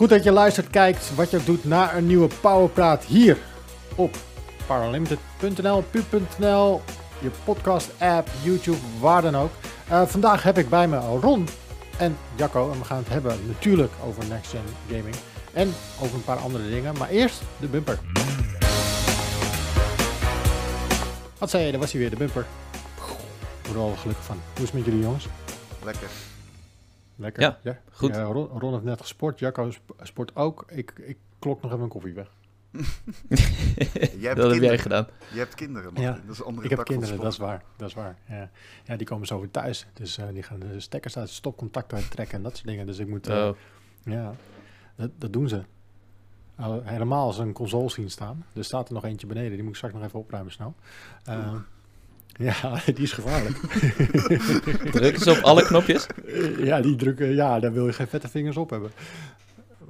Goed dat je luistert, kijkt, wat je ook doet naar een nieuwe Powerpraat hier op paralimited.nl, pu.nl, je podcast app, YouTube, waar dan ook. Uh, vandaag heb ik bij me Ron en Jacco en we gaan het hebben natuurlijk over Next Gen Gaming en over een paar andere dingen. Maar eerst de bumper. Wat zei je, daar was hij weer, de bumper. Ik al gelukkig van. Hoe is het met jullie jongens? Lekker. Lekker. Ja, goed. Ja, Ron, Ron, heeft net gesport, Jacco sport ook. Ik, ik klok nog even een koffie weg. dat heb jij gedaan. Je hebt kinderen, man. Ja, dat is andere ik heb kinderen, dat is waar. Dat is waar. Ja. ja, die komen zo weer thuis. Dus uh, die gaan de stekkers uit stopcontact trekken en dat soort dingen. Dus ik moet... Uh, oh. Ja, dat, dat doen ze. Uh, helemaal als een console zien staan. Er staat er nog eentje beneden. Die moet ik straks nog even opruimen snel. Ja, die is gevaarlijk. Drukken ze op alle knopjes? Ja, die drukken, ja, daar wil je geen vette vingers op hebben.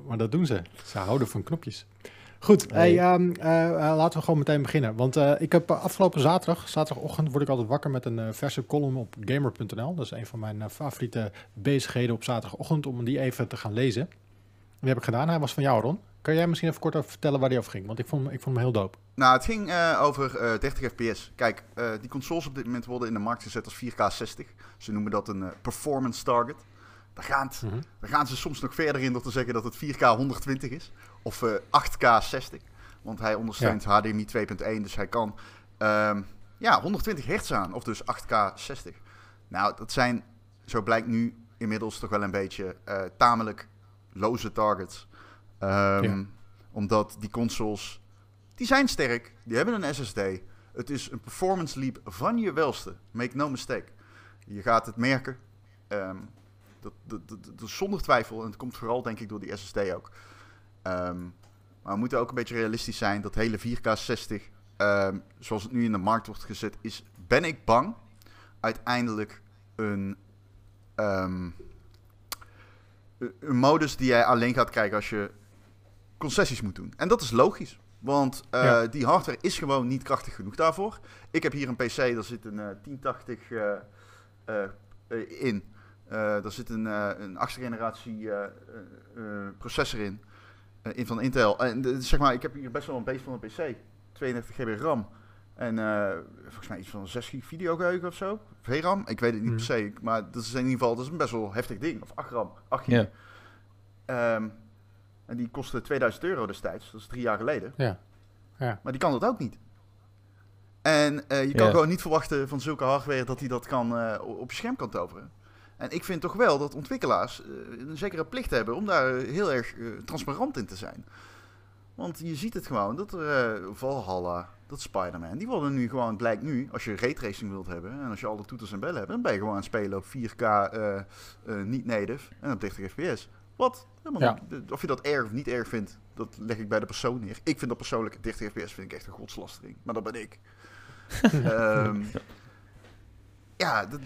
Maar dat doen ze. Ze houden van knopjes. Goed, hey, um, uh, laten we gewoon meteen beginnen. Want uh, ik heb afgelopen zaterdag, zaterdagochtend, word ik altijd wakker met een verse column op gamer.nl. Dat is een van mijn favoriete bezigheden op zaterdagochtend om die even te gaan lezen. Die heb ik gedaan. Hij was van jou, Ron. Kan jij misschien even kort over vertellen waar die over ging? Want ik vond, ik vond hem heel dope. Nou, het ging uh, over uh, 30 fps. Kijk, uh, die consoles op dit moment worden in de markt gezet als 4K 60. Ze noemen dat een performance target. Daar gaan, mm -hmm. daar gaan ze soms nog verder in door te zeggen dat het 4K 120 is. Of 8K 60. Want hij ondersteunt ja. HDMI 2.1. Dus hij kan um, ja, 120 hertz aan. Of dus 8K 60. Nou, dat zijn, zo blijkt nu inmiddels toch wel een beetje tamelijk loze targets. Um, ja. Omdat die consoles, die zijn sterk, die hebben een SSD. Het is een performance leap van je welste. Make no mistake. Je gaat het merken. Um, dat, dat, dat, dat, zonder twijfel. En het komt vooral denk ik door die SSD ook. Um, maar we moeten ook een beetje realistisch zijn. Dat hele 4K 60, zoals het nu in de markt wordt gezet, is, ben ik bang, uiteindelijk een een modus die jij alleen gaat krijgen als je concessies moet doen. En dat is logisch. Want uh, ja. die hardware is gewoon niet krachtig genoeg daarvoor. Ik heb hier een PC, daar zit een uh, 1080 uh, in. daar zit een, een achtste generatie processor in. in van Intel. En zeg maar, ik heb hier best wel een beest van een PC. 32 GB RAM. En volgens mij iets van 6 GB videogeheugen of zo. VRAM, ik weet het niet mm. per se. Maar dat is in ieder geval dat is een best wel heftig ding. Of 8 RAM, 8 GB. Yeah. Um, en die kostte 2000 euro destijds. Dat is drie jaar geleden. Ja. ja. Maar die kan dat ook niet. En uh, je kan gewoon niet verwachten van zulke hardware dat hij dat kan, uh, op je scherm kan toveren. En ik vind toch wel dat ontwikkelaars uh, een zekere plicht hebben om daar heel erg transparant in te zijn. Want je ziet het gewoon, dat er Valhalla, dat Spider-Man, die worden nu gewoon, blijkt nu, als je raytracing wilt hebben en als je alle toeters en bellen hebt, dan ben je gewoon aan het spelen op 4K niet native en op 30 fps. Wat? Ja. Of je dat erg of niet erg vindt, dat leg ik bij de persoon neer. Ik vind dat persoonlijk 30 fps vind ik echt een godslastering. Maar dat ben ik. um, ja, dat,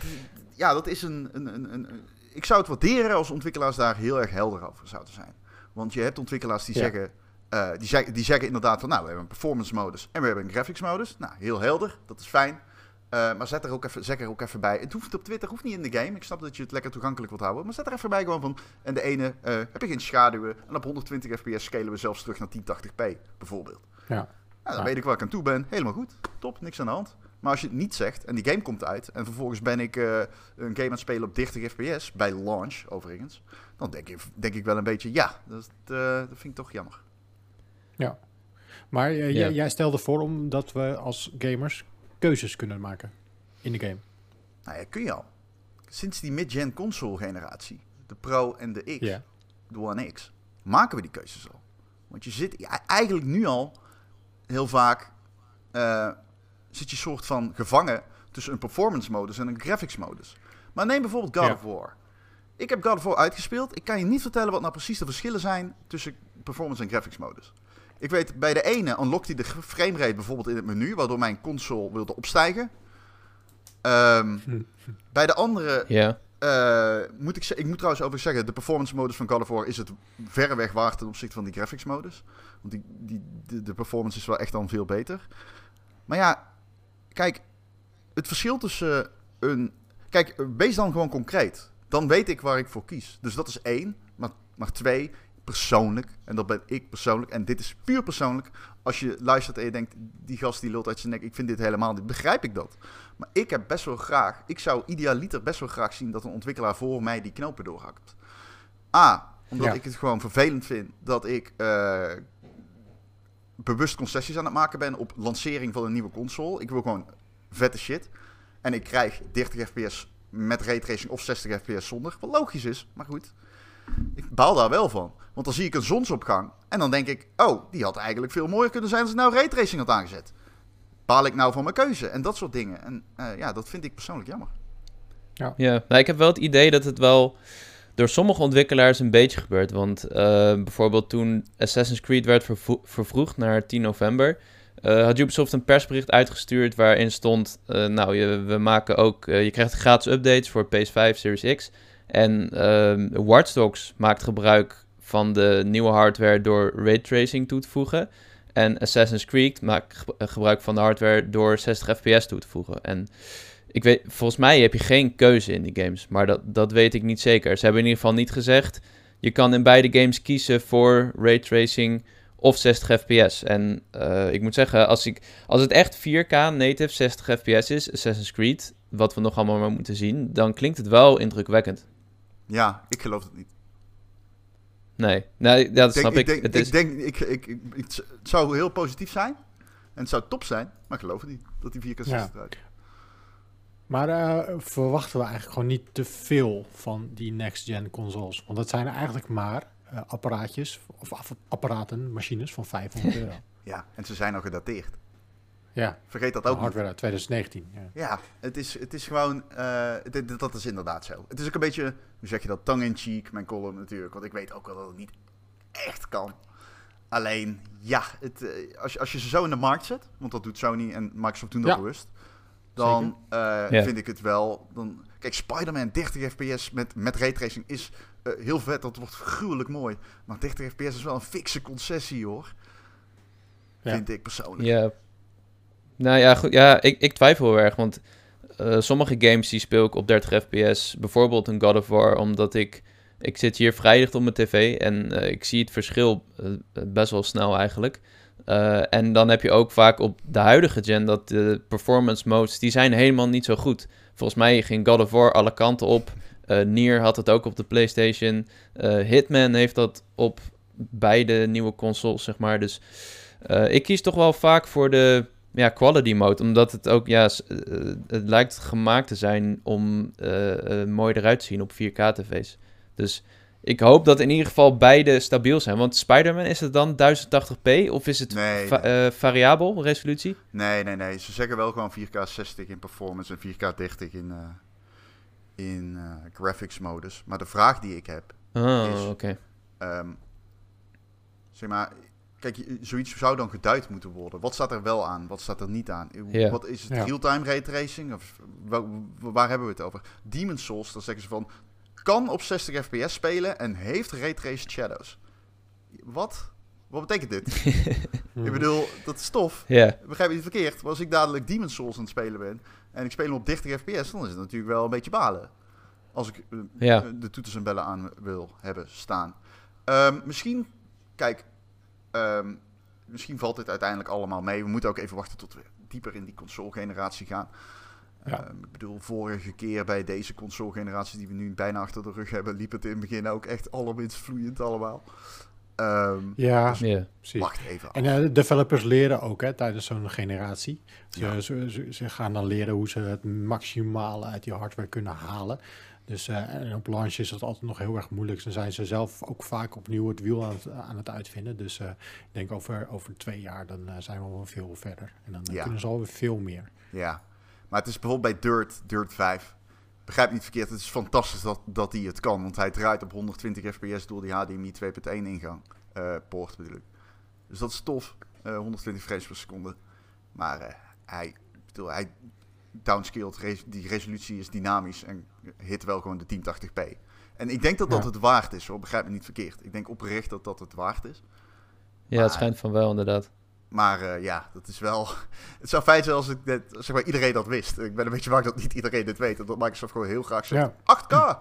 ja, dat is een, een, een, een, Ik zou het waarderen als ontwikkelaars daar heel erg helder over zouden zijn. Want je hebt ontwikkelaars die, ja. zeggen, uh, die, zeggen, die zeggen inderdaad van... Nou, we hebben een performance modus en we hebben een graphics modus. Nou, heel helder. Dat is fijn. Uh, maar zet er ook even, zeg er ook even bij. Het hoeft op Twitter, hoeft niet in de game. Ik snap dat je het lekker toegankelijk wilt houden. Maar zet er even bij gewoon van. En de ene uh, heb je geen schaduwen. En op 120 fps scalen we zelfs terug naar 1080p, bijvoorbeeld. Ja. Nou, dan ja. weet ik waar ik aan toe ben. Helemaal goed. Top, niks aan de hand. Maar als je het niet zegt en die game komt uit. En vervolgens ben ik uh, een game aan het spelen op 30 fps. Bij launch, overigens. Dan denk ik, denk ik wel een beetje, ja, dat, dat vind ik toch jammer. Ja. Maar ja. jij stelde voor omdat we als gamers keuzes kunnen maken in de game. Nou ja, kun je al. Sinds die mid-gen console generatie, de Pro en de X, yeah. de One X, maken we die keuzes al. Want je zit ja, eigenlijk nu al heel vaak uh, zit je soort van gevangen tussen een performance modus en een graphics modus. Maar neem bijvoorbeeld God of War. Ik heb God of War uitgespeeld. Ik kan je niet vertellen wat nou precies de verschillen zijn tussen performance en graphics modus. Ik weet, bij de ene unlockt hij de framerate bijvoorbeeld in het menu, waardoor mijn console wilde opstijgen. Um, bij de andere yeah. uh, moet ik, ik moet trouwens over zeggen, de performance modus van God of War is het verreweg waard ten opzichte van die graphics modus. Want die, die, de, de performance is wel echt dan veel beter. Maar ja, kijk, het verschil tussen een... Kijk, wees dan gewoon concreet. Dan weet ik waar ik voor kies. Dus dat is één. Maar, maar twee, persoonlijk, en dat ben ik persoonlijk, en dit is puur persoonlijk. Als je luistert en je denkt, die gast die lult uit zijn nek, ik vind dit helemaal niet, begrijp ik dat. Maar ik heb best wel graag, ik zou idealiter best wel graag zien dat een ontwikkelaar voor mij die knopen doorhakt. A, omdat ik het gewoon vervelend vind dat ik uh, bewust concessies aan het maken ben op lancering van een nieuwe console. Ik wil gewoon vette shit. En ik krijg 30 fps met raytracing of 60 fps zonder. Wat logisch is, maar goed. Ik baal daar wel van. Want dan zie ik een zonsopgang en dan denk ik... Oh, die had eigenlijk veel mooier kunnen zijn als ik nou raytracing had aangezet. Baal ik nou van mijn keuze? En dat soort dingen. En uh, ja, dat vind ik persoonlijk jammer. Ja, ja nou, ik heb wel het idee dat het wel door sommige ontwikkelaars een beetje gebeurt. Want uh, bijvoorbeeld toen Assassin's Creed werd vervroegd naar 10 november... Uh, had Ubisoft een persbericht uitgestuurd waarin stond: uh, Nou, je, we maken ook. Uh, je krijgt gratis updates voor PS5, Series X. En uh, Watch Dogs maakt gebruik van de nieuwe hardware door raytracing toe te voegen. En Assassin's Creed maakt gebruik van de hardware door 60 fps toe te voegen. En ik weet, volgens mij heb je geen keuze in die games, maar dat, dat weet ik niet zeker. Ze hebben in ieder geval niet gezegd: je kan in beide games kiezen voor raytracing of 60 fps. En uh, ik moet zeggen, als, ik, als het echt 4K native 60 fps is, Assassin's Creed, wat we nog allemaal moeten zien, dan klinkt het wel indrukwekkend. Ja, ik geloof het niet. Nee, nee dat snap ik. Ik denk, ik, denk ik, ik, ik, het zou heel positief zijn. En het zou top zijn, maar ik geloof het niet dat die 4K 60 ja. eruit. Maar uh, verwachten we eigenlijk gewoon niet te veel van die next-gen consoles? Want dat zijn eigenlijk maar uh, apparaatjes of apparaten, machines van 500 euro. ja, en ze zijn al gedateerd. Ja. Vergeet dat ook Hardware uit 2019. Ja, ja het, is, het is gewoon... Uh, dit, dat is inderdaad zo. Het is ook een beetje, hoe zeg je dat, tongue-in-cheek, mijn column natuurlijk. Want ik weet ook wel dat het niet echt kan. Alleen, ja, het, uh, als, je, als je ze zo in de markt zet... Want dat doet Sony en Microsoft doen dat ja. bewust. Dan uh, ja. vind ik het wel... Dan, kijk, Spider-Man 30 fps met, met raytracing is uh, heel vet. Dat wordt gruwelijk mooi. Maar 30 fps is wel een fikse concessie, hoor. Ja. Vind ik persoonlijk. Ja. Nou ja. Ja, ik, ik twijfel heel erg. Want uh, sommige games die speel ik op 30 fps. Bijvoorbeeld een God of War. Omdat ik... Ik zit hier vrij dicht op mijn tv. En uh, ik zie het verschil best wel snel eigenlijk. En dan heb je ook vaak op de huidige gen dat de performance modes, die zijn helemaal niet zo goed. Volgens mij ging God of War alle kanten op. Nier had het ook op de PlayStation. Hitman heeft dat op beide nieuwe consoles, zeg maar. Dus ik kies toch wel vaak voor de ja, quality mode. Omdat het ook, ja, het lijkt gemaakt te zijn om mooi eruit te zien op 4K-tv's. Dus ik hoop dat in ieder geval beide stabiel zijn. Want Spider-Man, is het dan 1080p of is het nee, va nee. variabel resolutie? Nee, nee, nee. Ze zeggen wel gewoon 4K 60 in performance en 4K 30 in in uh, graphics modus. Maar de vraag die ik heb oh, is... Okay. Um, zeg maar, kijk, zoiets zou dan geduid moeten worden. Wat staat er wel aan? Wat staat er niet aan? Yeah. Wat is het? Ja. Real-time ray tracing? Of waar, waar, hebben we het over? Demon Souls, daar zeggen ze van... Kan op 60 fps spelen en heeft ray traced shadows. Wat? Wat betekent dit? ik bedoel, dat is tof. Yeah. Begrijp je niet verkeerd. Maar als ik dadelijk Demon Souls aan het spelen ben... en ik speel hem op 30 fps... dan is het natuurlijk wel een beetje balen. Als ik uh, ja. de toeters en bellen aan wil hebben staan. Um, misschien, kijk... Um, misschien valt dit uiteindelijk allemaal mee. We moeten ook even wachten tot we dieper in die console-generatie gaan. Ja. Um, ik bedoel, vorige keer bij deze console-generatie... die we nu bijna achter de rug hebben... liep het in het begin ook echt allerminst vloeiend allemaal. Um, ja, dus yeah. precies. Wacht even. Af. En uh, de developers leren ook hè, tijdens zo'n generatie. Ze, ja. ze, ze, ze, gaan dan leren hoe ze het maximale uit die hardware kunnen halen. Dus en op launch is dat altijd nog heel erg moeilijk. Dan zijn ze zelf ook vaak opnieuw het wiel aan het, aan het uitvinden. Dus uh, ik denk over, over twee jaar dan zijn we wel veel verder. En dan ja. kunnen ze alweer veel meer. Ja, maar het is bijvoorbeeld bij Dirt, Dirt 5 begrijp niet verkeerd, het is fantastisch dat, dat hij het kan. Want hij draait op 120 fps door die HDMI 2.1 ingang. Uh, poort bedoel ik. Dus dat is tof. Uh, 120 frames per seconde. Maar uh, hij, bedoel, hij downscaled, die resolutie is dynamisch en hit wel gewoon de 1080p. En ik denk dat dat ja. het waard is hoor, begrijp me niet verkeerd. Ik denk oprecht dat dat het waard is. Ja, maar, het schijnt van wel inderdaad. Maar uh, ja, dat is wel. Het zou fijn zijn als ik zeg maar, iedereen dat wist. Ik ben een beetje bang dat niet iedereen dit weet. En dat Microsoft gewoon heel graag zegt: ja. 8K!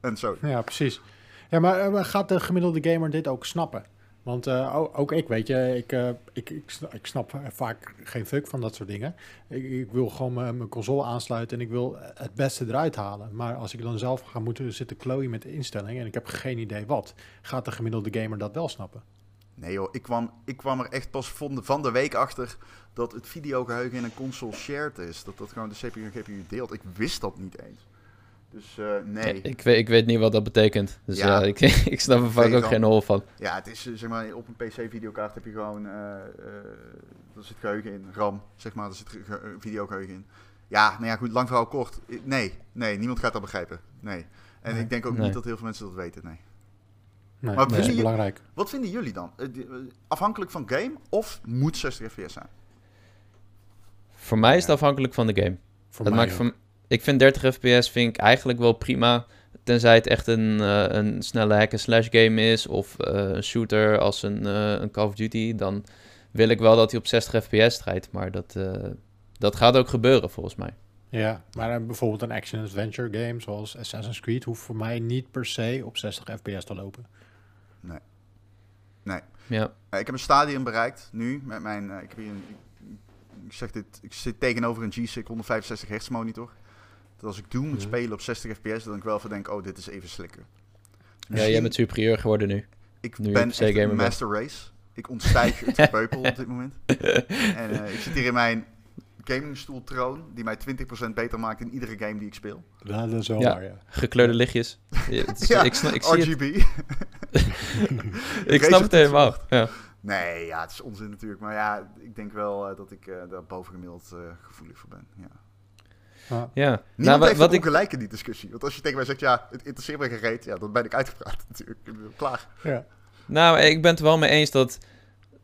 En zo. Ja, precies. Ja, maar gaat de gemiddelde gamer dit ook snappen? Want uh, ook ik, weet je, ik, uh, ik, ik, ik, snap vaak geen fuck van dat soort dingen. Ik, ik wil gewoon mijn console aansluiten en ik wil het beste eruit halen. Maar als ik dan zelf ga moeten zitten klooien met de instellingen en ik heb geen idee wat, gaat de gemiddelde gamer dat wel snappen? Nee joh, ik kwam, ik kwam er echt pas van de, van de week achter dat het videogeheugen in een console shared is. Dat dat gewoon de CPU en GPU deelt. Ik wist dat niet eens. Dus uh, nee. Ik weet, ik weet niet wat dat betekent. Dus ja, ja ik, ik snap er vaak ook geen hol van. Ja, het is zeg maar op een PC-videokaart heb je gewoon. Uh, uh, er zit geheugen in, RAM, zeg maar. Er zit videogeheugen in. Ja, nou ja, goed, lang verhaal kort. Nee, nee, niemand gaat dat begrijpen. Nee. En ik denk ook niet dat heel veel mensen dat weten, nee. Nee, maar dat is belangrijk. Wat vinden jullie dan? Afhankelijk van game of moet 60 fps zijn? Voor mij is het afhankelijk van de game. Voor dat maakt van, ik vind 30 fps vind ik eigenlijk wel prima. Tenzij het echt een, uh, een snelle hack-and-slash game is. Of uh, een shooter als een, uh, een Call of Duty. Dan wil ik wel dat hij op 60 fps rijdt. Maar dat, dat gaat ook gebeuren volgens mij. Ja, maar bijvoorbeeld een action-adventure game zoals Assassin's Creed... hoeft voor mij niet per se op 60 fps te lopen. Nee. Nee. Ja. ik heb een stadium bereikt nu met mijn... ik, heb hier een, ik, zeg dit, ik zit tegenover een G-Sync 165 hertz monitor als ik Doom moet mhm. spelen op 60 fps, dan ik wel van denk, oh, dit is even slikken. ja, jij bent superieur geworden nu. Ik ben echt een master race. Ik ontstijg het gepeupel op dit moment. en uh, ik zit hier in mijn gamingstoeltroon, die mij 20% beter maakt in iedere game die ik speel. Ja, dat is wel ja. waar, ja. Gekleurde lichtjes. ja, ik, snap, ik RGB. ik snap het helemaal, ja. Nee, ja, het is onzin natuurlijk. Maar ja, ik denk wel uh, dat ik uh, daar bovengemiddeld uh, gevoelig voor ben. Ja. Ja. ja. Niemand nou, heeft wat ik... gelijk in die discussie. Want als je tegen mij zegt, ja, het interesseert me gereed, ja, dan ben ik uitgepraat natuurlijk. Ik ben klaar. Ja. Nou, ik ben het wel mee eens dat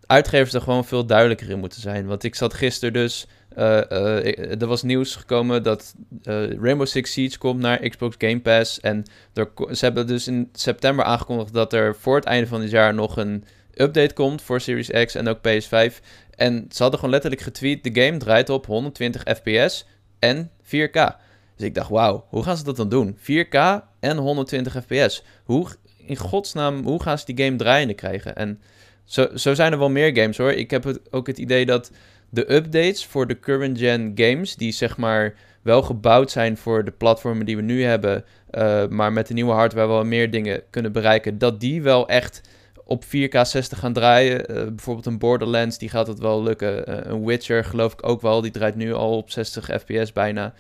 uitgevers er gewoon veel duidelijker in moeten zijn. Want ik zat gisteren dus... Uh, uh, er was nieuws gekomen dat uh, Rainbow Six Siege komt naar Xbox Game Pass. En er, ze hebben dus in september aangekondigd dat er voor het einde van dit jaar nog een update komt voor Series X en ook PS5. En ze hadden gewoon letterlijk getweet: de game draait op 120 FPS en 4K. Dus ik dacht, wauw, hoe gaan ze dat dan doen? 4K en 120 fps. Hoe, in godsnaam, hoe gaan ze die game draaiende krijgen? En zo, zo zijn er wel meer games hoor. Ik heb ook het idee dat de updates voor de current gen games, die zeg maar wel gebouwd zijn voor de platformen die we nu hebben, uh, maar met de nieuwe hardware wel meer dingen kunnen bereiken, dat die wel echt op 4K 60 gaan draaien. Uh, bijvoorbeeld een Borderlands, die gaat het wel lukken. Uh, een Witcher geloof ik ook wel, die draait nu al op 60 fps bijna.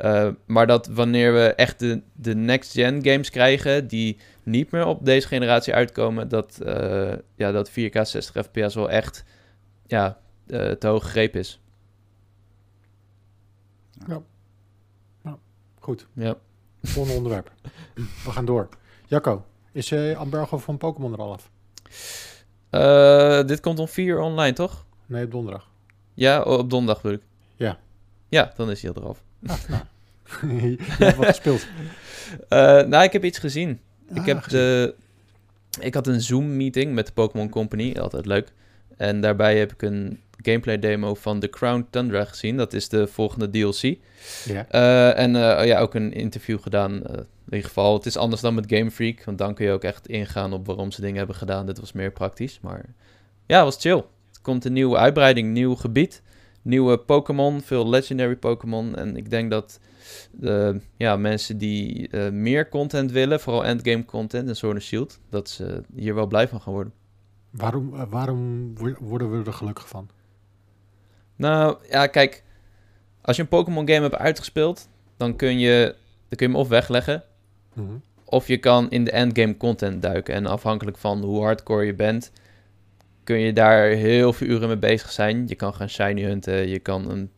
Uh, maar dat wanneer we echt de, de next-gen games krijgen, die niet meer op deze generatie uitkomen, dat, ja, dat 4K 60 fps wel echt ja, te hoog gegrepen is. Ja. ja. Goed. Ja. Volgende onderwerp. We gaan door. Jacco, is uh, Ambergo van Pokémon er al af? Uh, dit komt om 4 online, toch? Nee, op donderdag. Ja, op donderdag bedoel ik. Ja. Ja, dan is hij al eraf. Ah, nou. Je hebt wat gespeeld? Uh, nou, ik heb iets gezien. Ah, ik, heb De, ik had een Zoom-meeting met de Pokémon Company, altijd leuk. En daarbij heb ik een gameplay demo van The Crown Tundra gezien. Dat is de volgende DLC. Ja. Uh, en uh, ja, ook een interview gedaan. Uh, in ieder geval, het is anders dan met Game Freak. Want dan kun je ook echt ingaan op waarom ze dingen hebben gedaan. Dit was meer praktisch. Maar ja, was chill. Er komt een nieuwe uitbreiding, nieuw gebied. Nieuwe Pokémon, veel legendary Pokémon. En ik denk dat de, ja, mensen die meer content willen, vooral endgame content en Sword Shield, dat ze hier wel blij van gaan worden. Waarom, waarom worden we er gelukkig van? Nou, ja, kijk. Als je een Pokémon game hebt uitgespeeld, dan kun je, dan kun je hem of wegleggen. Mhm. Of je kan in de endgame content duiken. En afhankelijk van hoe hardcore je bent, kun je daar heel veel uren mee bezig zijn. Je kan gaan shiny hunten, je kan een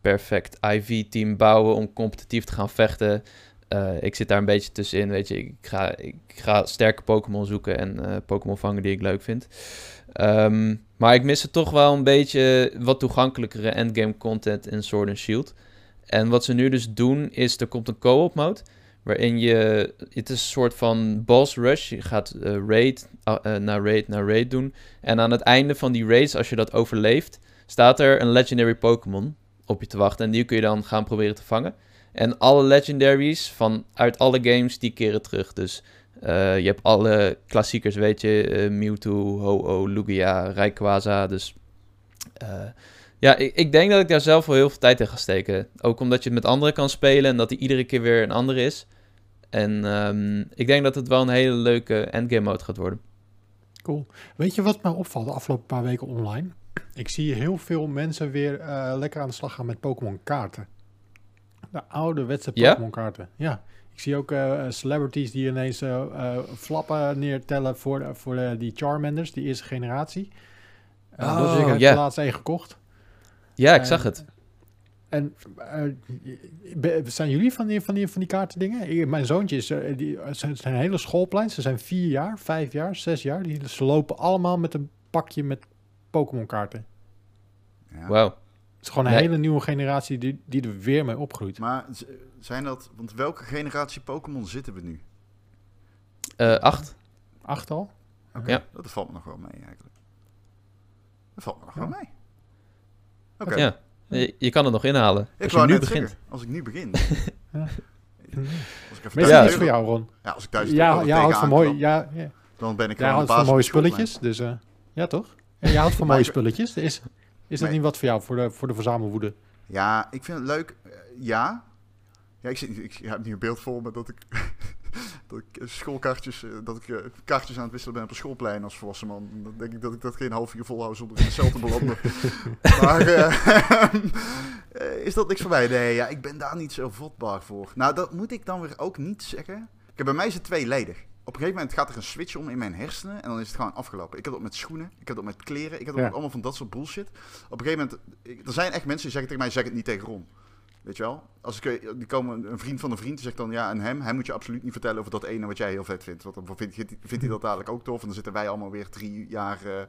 perfect IV-team bouwen om competitief te gaan vechten. Uh, ik zit daar een beetje tussenin, weet je. Ik ga, ik ga sterke Pokémon zoeken en uh, Pokémon vangen die ik leuk vind. Um, maar ik mis het toch wel een beetje wat toegankelijkere endgame content in Sword and Shield. En wat ze nu dus doen is, er komt een co-op mode. Waarin je, het is een soort van boss rush. Je gaat uh, raid uh, naar raid naar raid doen. En aan het einde van die raids, als je dat overleeft, staat er een legendary Pokémon op je te wachten. En die kun je dan gaan proberen te vangen. En alle legendaries van uit alle games, die keren terug. Dus je hebt alle klassiekers, weet je, Mewtwo, Ho-Oh, Lugia, Rayquaza. Dus ja, ik, ik, denk dat ik daar zelf wel heel veel tijd in ga steken. Ook omdat je het met anderen kan spelen en dat die iedere keer weer een andere is. En um, ik denk dat het wel een hele leuke endgame mode gaat worden. Cool. Weet je wat mij opvalt de afgelopen paar weken online? Ik zie heel veel mensen weer uh, lekker aan de slag gaan met Pokémon kaarten. De ouderwetse Pokémon kaarten. Ja. Ik zie ook uh, celebrities die ineens uh, flappen neertellen voor, voor die Charmanders, die eerste generatie. Uh, dus ik heb yeah. laatst één gekocht. Ja, ik zag het. En uh, zijn jullie van die, van die, van die kaarten dingen? Mijn zoontje is, uh, die, zijn, zijn hele schoolplein. Ze zijn vier jaar, vijf jaar, zes jaar. Die, ze lopen allemaal met een pakje met Pokémon kaarten. Ja. Wauw. Het is gewoon een hele nieuwe generatie die, die er weer mee opgroeit. Maar zijn dat, want welke generatie Pokémon zitten we nu? Uh, acht. Acht al? Oké, ja. dat valt me nog wel mee eigenlijk. Dat valt me nog wel mee. Oké. Ja. Je, je, kan het nog inhalen. Ik als je nu begint. als ik nu begin. ja. Als ik even ja, is voor jou, Ron. Ja, als ik thuis ja, ja, houdt van mooi. Ja, ja. Dan ben ik Jij houdt van mooie spulletjes, dus uh, ja toch? Ja, je houdt van mooie spulletjes. Is, is dat niet wat voor jou, voor de, voor de verzamelwoede? Ja, ik vind het leuk. Uh, ja. Ja, ik, zit, ik, ik heb nu een beeld voor me dat ik dat ik eh, schoolkaartjes, eh, dat ik eh, kaartjes aan het wisselen ben op een schoolplein als volwassen man. Dan denk ik dat ik dat geen half uur volhoud zonder in de cel te belanden. maar is dat niks voor mij? Nee, ja, ik ben daar niet zo vatbaar voor. Nou, dat moet ik dan weer ook niet zeggen. Kijk, bij mij is het tweeledig. Op een gegeven moment gaat er een switch om in mijn hersenen en dan is het gewoon afgelopen. Ik heb dat met schoenen, ik heb dat met kleren, ik heb dat met allemaal van dat soort bullshit. Op een gegeven moment, er zijn echt mensen die zeggen tegen mij, zeg het niet tegen Ron. Weet je wel? Als ik, eh, die komen, een vriend van een vriend die zegt dan ja, en hem, hij moet je absoluut niet vertellen over dat ene wat jij heel vet vindt. Want dan vindt, vindt hij dat dadelijk ook tof. En dan zitten wij allemaal weer drie jaar uh,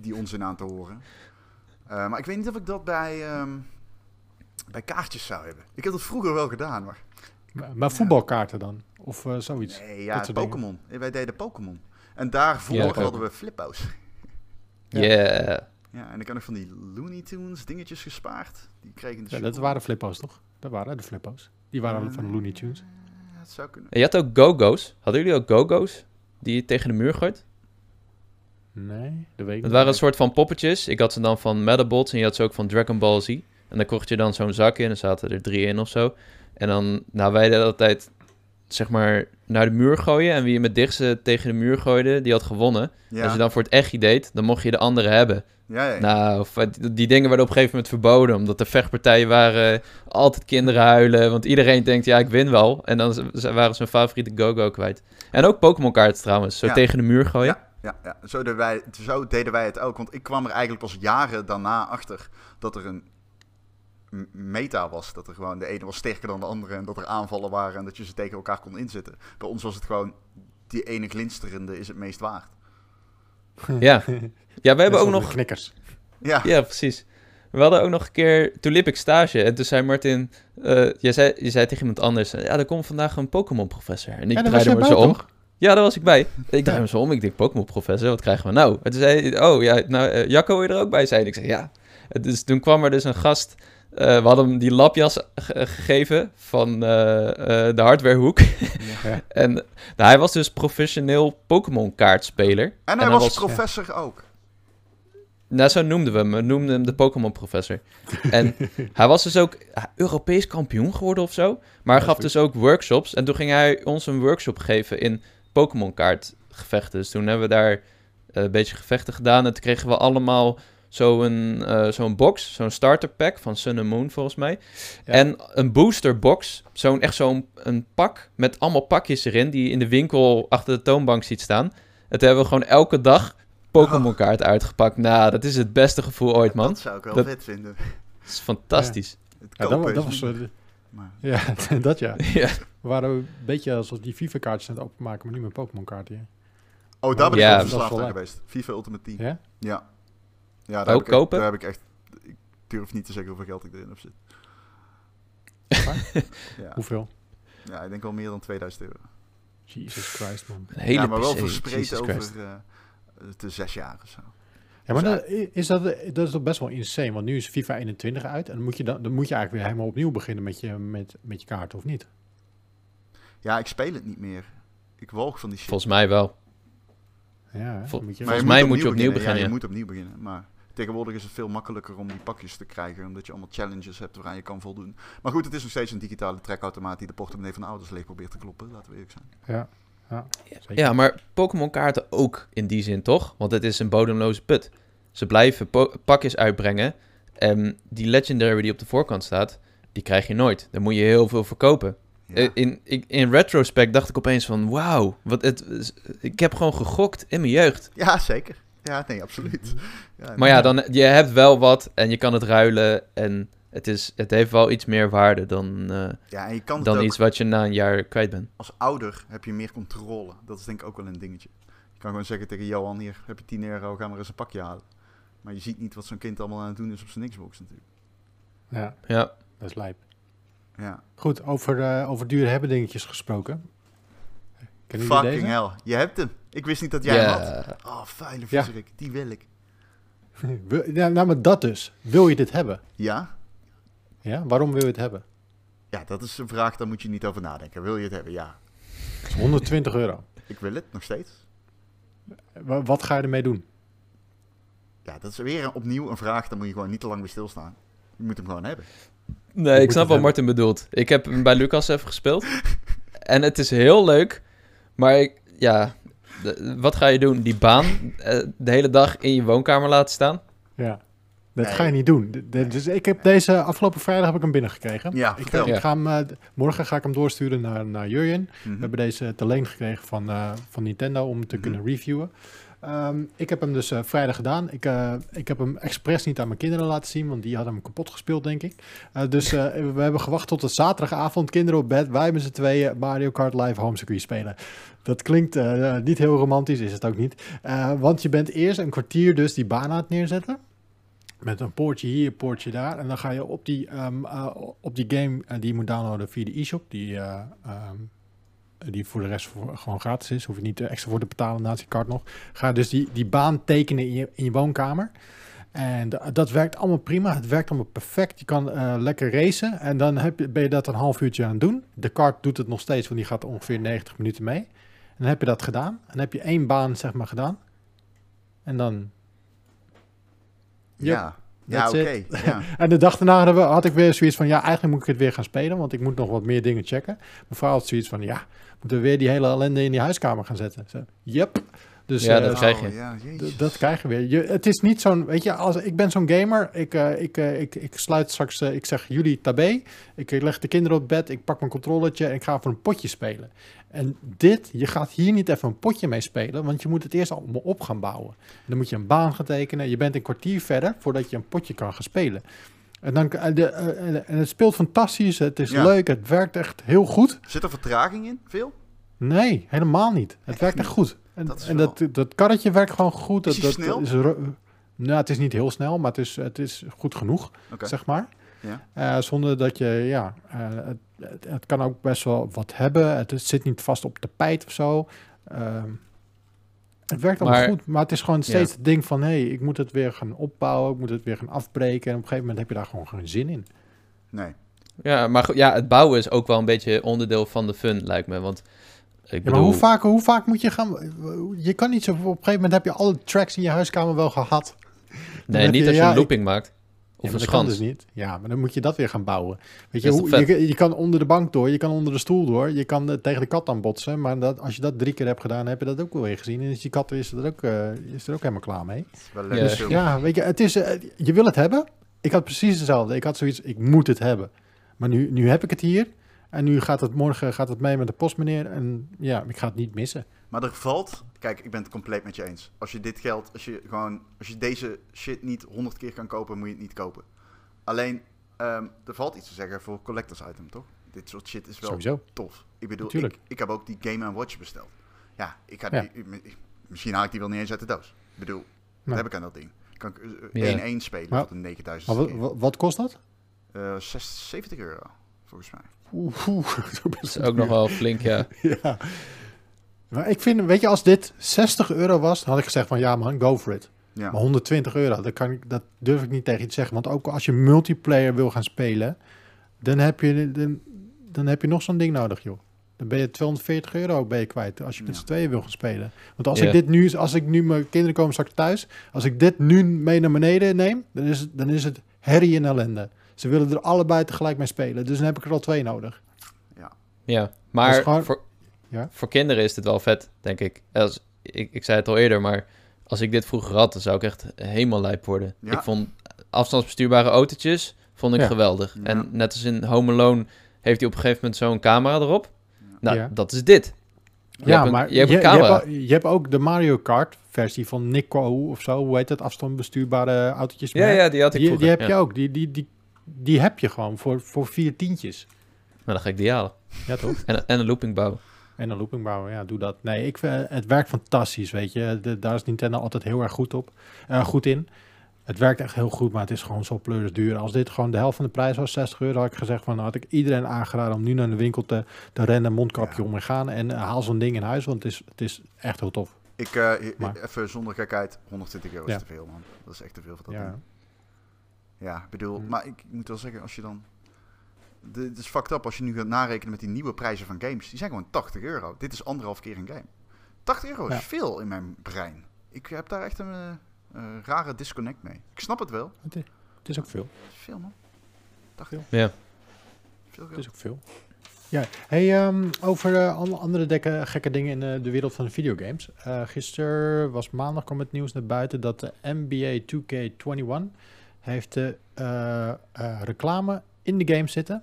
die onzin aan te horen. Uh, maar ik weet niet of ik dat bij, um, bij kaartjes zou hebben. Ik heb dat vroeger wel gedaan, maar... Maar, voetbalkaarten dan? Of uh, zoiets? Nee, ja, Pokémon. Wij deden Pokémon. En daarvoor ja, hadden we flippo's. Ja. Yeah. Ja, en ik heb nog van die Looney Tunes dingetjes gespaard. Die kregen de ja, dat waren flippo's toch? Dat waren de flippo's. Die waren van Looney Tunes. Ja, dat zou kunnen. En je had ook go-go's. Hadden jullie ook go-go's? Die je tegen de muur gooit? Nee, dat weet ik Het waren een soort van poppetjes. Ik had ze dan van Metabots en je had ze ook van Dragon Ball Z. En dan kocht je dan zo'n zak in en zaten er drie in of zo. En dan, nou wij deden altijd zeg maar, naar de muur gooien. En wie je met dichtste tegen de muur gooide, die had gewonnen. Als je dan voor het echt deed, dan mocht je de andere hebben. Ja, ja, Nou, die dingen werden op een gegeven moment verboden. Omdat de vechtpartijen waren altijd kinderen huilen. Want iedereen denkt, ja, ik win wel. En dan waren ze hun favoriete go-go kwijt. En ook Pokémon kaarten trouwens. Zo tegen de muur gooien. Ja, ja. Zo, deden wij, zo deden wij het ook. Want ik kwam er eigenlijk pas jaren daarna achter dat er een meta was. Dat er gewoon de ene was sterker dan de andere en dat er aanvallen waren en dat je ze tegen elkaar kon inzetten. Bij ons was het gewoon, die ene glinsterende is het meest waard. Ja, ja we hebben ook nog... Knikkers. Ja. ja, precies. We hadden ook nog een keer, toen liep ik stage en toen zei Martin, uh, jij zei, je zei tegen iemand anders, ja, er komt vandaag een Pokémon-professor. En ik ja, draaide me zo om. Ja, daar was ik bij. Ik draaide me zo om, ik denk, Pokémon-professor, wat krijgen we nou? En toen zei oh ja, nou, uh, Jacco wil je er ook bij zijn? Ik zei, ja. Dus toen kwam er dus een gast we hadden hem die lapjas gegeven van uh, uh, de hardwarehoek. Ja. en nou, hij was dus professioneel Pokémon kaartspeler. En hij, en was, was, professor ook. Nou, zo noemden we hem. We noemden hem de Pokémon professor. en hij was dus ook Europees kampioen geworden of zo. Maar hij gaf dus ook workshops. En toen ging hij ons een workshop geven in Pokémon kaartgevechten. Dus toen hebben we daar een beetje gevechten gedaan. En toen kregen we allemaal zo'n uh, zo'n box, zo'n starter pack van Sun and Moon volgens mij. En een booster box, zo'n echt zo'n een pak met allemaal pakjes erin die je in de winkel achter de toonbank ziet staan. Het hebben we gewoon elke dag Pokémon kaart uitgepakt. Nou, dat is het beste gevoel ooit, man. Dat zou ik wel vet vinden. Dat is fantastisch. Ja. dat, dat was... Uh, ja, dat ja. ja. We waren een beetje alsof die FIFA-kaartjes aan het openmaken, maar nu met Pokémon-kaarten. Oh, daar ben ik ja, verslaafd aan geweest. FIFA Ultimate Team. Ja? Ja. Ja, daar ook heb kopen? Ik, daar heb ik echt... Ik durf niet te zeggen hoeveel geld ik erin heb ja. Hoeveel? Ja, ik denk wel meer dan 2000 euro. Jesus Christ, man. Een hele ja, maar wel verspreid over uh, de zes jaar of zo. Ja, maar dus dat, is dat, dat is toch best wel insane, want nu is FIFA 21 uit en dan moet je, dan, dan moet je eigenlijk weer helemaal opnieuw beginnen met je, met, met je kaart, of niet? Ja, ik speel het niet meer. Ik walg van die shit. Volgens mij wel. Ja, volgens mij moet je opnieuw beginnen. Ja, je moet opnieuw beginnen. Maar tegenwoordig is het veel makkelijker om die pakjes te krijgen. Omdat je allemaal challenges hebt waaraan je kan voldoen. Maar goed, het is nog steeds een digitale trekautomaat die de portemonnee van de ouders leeg probeert te kloppen. Laten we eerlijk zijn. Ja. Ja, ja maar Pokémon kaarten ook in die zin toch? Want het is een bodemloze put. Ze blijven pakjes uitbrengen. En die Legendary die op de voorkant staat, die krijg je nooit. Daar moet je heel veel verkopen. Eh, in, in, in retrospect dacht ik opeens van, wauw, wat het, ik heb gewoon gegokt in mijn jeugd. Ja, zeker. Ja, nee, absoluut. Ja, maar ja, dan, je hebt wel wat en je kan het ruilen en het, is, het heeft wel iets meer waarde dan, uh, ja, en je kan dan iets wat je na een jaar kwijt bent. Als ouder heb je meer controle. Dat is denk ik ook wel een dingetje. Je kan gewoon zeggen tegen Johan, hier heb je 10 euro, ga maar eens een pakje halen. Maar je ziet niet wat zo'n kind allemaal aan het doen is op zijn Xbox natuurlijk. Ja, ja. dat is lijp. Ja. Goed, over, uh, over dure hebben dingetjes gesproken. Fucking hell, je hebt hem. Ik wist niet dat jij hem had. Oh, fijne viezerik, die wil ik. ja, nou, maar dat dus. Wil je dit hebben? Ja. Ja, waarom wil je het hebben? Ja, dat is een vraag, daar moet je niet over nadenken. Wil je het hebben? Ja. 120 euro. Ik wil het, nog steeds. Wat ga je ermee doen? Ja, dat is weer opnieuw een vraag, daar moet je gewoon niet te lang bij stilstaan. Je moet hem gewoon hebben. Nee, ik snap wat Martin bedoelt. Ik heb hem bij Lucas even gespeeld. en het is heel leuk. Maar ik, ja, wat ga je doen? Die baan eh, de hele dag in je woonkamer laten staan? Ja. Dat ga je niet doen. dus ik heb deze afgelopen vrijdag heb ik hem binnengekregen. Ja, ik, ik ga hem, uh, morgen ga ik hem doorsturen naar, naar Jurjen. We mhm. hebben deze te leen gekregen van, uh, van Nintendo om te mhm. kunnen reviewen. Ehm, ik heb hem dus uh, vrijdag gedaan. Ik, uh, ik heb hem expres niet aan mijn kinderen laten zien, want die hadden hem kapot gespeeld, denk ik. Uh, dus we hebben gewacht tot het zaterdagavond. Kinderen op bed, wij met z'n tweeën Mario Kart Live Home Circuit spelen. Dat klinkt niet heel romantisch, is het ook niet. want je bent eerst een kwartier dus die baan aan het neerzetten. Met een poortje hier, een poortje daar. En dan ga je op die, um, op die game die je moet downloaden via de e-shop. Die um, die voor de rest gewoon gratis is. Hoef je niet extra voor te betalen naast je kaart nog. Ga dus die, die baan tekenen in je, in je woonkamer. En dat werkt allemaal prima. Het werkt allemaal perfect. Je kan uh, lekker racen. En dan heb je, ben je dat een half uurtje aan het doen. De kart doet het nog steeds, want die gaat ongeveer 90 minuten mee. En dan heb je dat gedaan. En dan heb je één baan, zeg maar, gedaan. En dan... Ja. Ja, oké. ja. en de dag daarna had ik weer zoiets van... ja, eigenlijk moet ik het weer gaan spelen... want ik moet nog wat meer dingen checken. Mevrouw had zoiets van... ja, moeten we weer die hele ellende in die huiskamer gaan zetten? Zo, yep. Dus, ja, dat uh, krijg je. Oh, dat krijg je weer. Je, het is niet zo'n, weet je, als ik ben zo'n gamer, ik, uh, ik, uh, ik, ik sluit straks, ik zeg jullie tabé, ik leg de kinderen op bed, ik pak mijn controletje en ik ga voor een potje spelen. En dit, je gaat hier niet even een potje mee spelen, want je moet het eerst allemaal op gaan bouwen. dan moet je een baan gaan tekenen. Je bent een kwartier verder voordat je een potje kan gaan spelen. En, dan, de, en het speelt fantastisch, het is leuk, het werkt echt heel goed. Zit er vertraging in, veel? Nee, helemaal niet. Het werkt echt goed. En dat, en dat, dat karretje werkt gewoon goed. Is dat, snel? Is, nou, het is niet heel snel, maar het is, het is goed genoeg, zeg maar. Ja. Uh, zonder dat je, ja, uh, het, het, kan ook best wel wat hebben. Het, zit niet vast op tapijt of zo. Uh, het werkt allemaal goed, maar het is gewoon steeds het ding van... hé, hey, ik moet het weer gaan opbouwen, ik moet het weer gaan afbreken... en op een gegeven moment heb je daar gewoon geen zin in. Nee. Ja, maar ja, het bouwen is ook wel een beetje onderdeel van de fun, lijkt me. Want ik maar hoe vaak, hoe vaak moet je gaan... Je kan niet zo... Op een gegeven moment heb je alle tracks in je huiskamer wel gehad. nee, niet als je een looping maakt. Of ja, een schans. dus niet. Ja, maar dan moet je dat weer gaan bouwen. Weet je, hoe, je, je, kan onder de bank door, je kan onder de stoel door, je kan tegen de kat aan botsen. Maar dat, als je dat drie keer hebt gedaan, heb je dat ook wel weer gezien. En is die kat is er ook, uh, is er ook helemaal klaar mee. Wel dus, ja, weet je, het is, uh, je wil het hebben. Ik had precies hetzelfde. Ik had zoiets, ik moet het hebben. Maar nu, nu heb ik het hier. En nu gaat het morgen gaat het mee met de post, meneer. En ja, ik ga het niet missen. Maar er valt, kijk, ik ben het compleet met je eens. Als je dit geld, als je gewoon, als je deze shit niet honderd keer kan kopen, moet je het niet kopen. Alleen, um, er valt iets te zeggen voor collectors item, toch? Dit soort shit is wel Sowieso. tof. Ik bedoel, ik, ik, heb ook die Game Watch besteld. Ja, ik ga die, misschien haal ik die wel niet eens uit de doos. Ik bedoel, wat heb ik aan dat ding? Kan ik 1-1 spelen maar, voor de 9000 maar wat, wat, kost dat? Uh, 70 euro, volgens mij. Oeh, oeh dat is ook nog wel flink, ja. ja. Maar ik vind, weet je, als dit 60 euro was, dan had ik gezegd van ja man, go for it. Ja. Maar 120 euro, dat, kan ik, dat durf ik niet tegen je te zeggen. Want ook als je multiplayer wil gaan spelen, dan heb je, dan, dan heb je nog zo'n ding nodig, joh. Dan ben je 240 euro ben je kwijt als je met z'n tweeën wil gaan spelen. Want als ik dit nu, als ik nu mijn kinderen komen straks thuis, als ik dit nu mee naar beneden neem, dan is het, dan is het herrie en ellende. Ze willen er allebei tegelijk mee spelen, dus dan heb ik er al twee nodig. Ja, ja maar voor, ja? voor kinderen is het wel vet, denk ik. Als, ik. Ik zei het al eerder, maar als ik dit vroeger had, dan zou ik echt helemaal lijp worden. Ik vond afstandsbestuurbare autootjes vond ik geweldig. En net als in Home Alone heeft hij op een gegeven moment zo'n camera erop. Nou, dat is dit. Je ja, maar je hebt, je, hebt, je hebt, ook de Mario Kart versie van Nico of zo. Hoe heet het? Afstandsbestuurbare autootjes. Ja, ja, die had ik Die, die heb je ook. Die, die, die, die heb je gewoon voor, voor vier tientjes. Maar dan ga ik die halen. Ja, toch? en, en een looping bouwen. En een looping bouwen, ja, doe dat. Nee, ik, het werkt fantastisch, weet je. De, daar is Nintendo altijd heel erg goed, op, uh, goed in. Het werkt echt heel goed, maar het is gewoon zo pleuris duur. Als dit gewoon de helft van de prijs was, 60 euro, had ik gezegd van, had ik iedereen aangeraden om nu naar de winkel te, te rennen, mondkapje om en gaan en uh, haal zo'n ding in huis, want het is, het is echt heel tof. Ik, uh, even zonder gekheid, 120 euro is te veel, man. Dat is echt te veel voor dat ja. Ja, ik bedoel, mm. maar ik moet wel zeggen, als je dan... Het is fucked up als je nu gaat narekenen met die nieuwe prijzen van games. Die zijn gewoon 80 euro. Dit is anderhalf keer een game. 80 euro is veel in mijn brein. Ik heb daar echt een uh, rare disconnect mee. Ik snap het wel. Het is, het is ook veel. veel, man. Dag veel. Ja. Veel Het is ook veel. Ja, hey, um, over uh, andere dekke, gekke dingen in uh, de wereld van de videogames. Uh, gisteren was maandag kwam het nieuws naar buiten dat de NBA 2K21 heeft de reclame in de game zitten.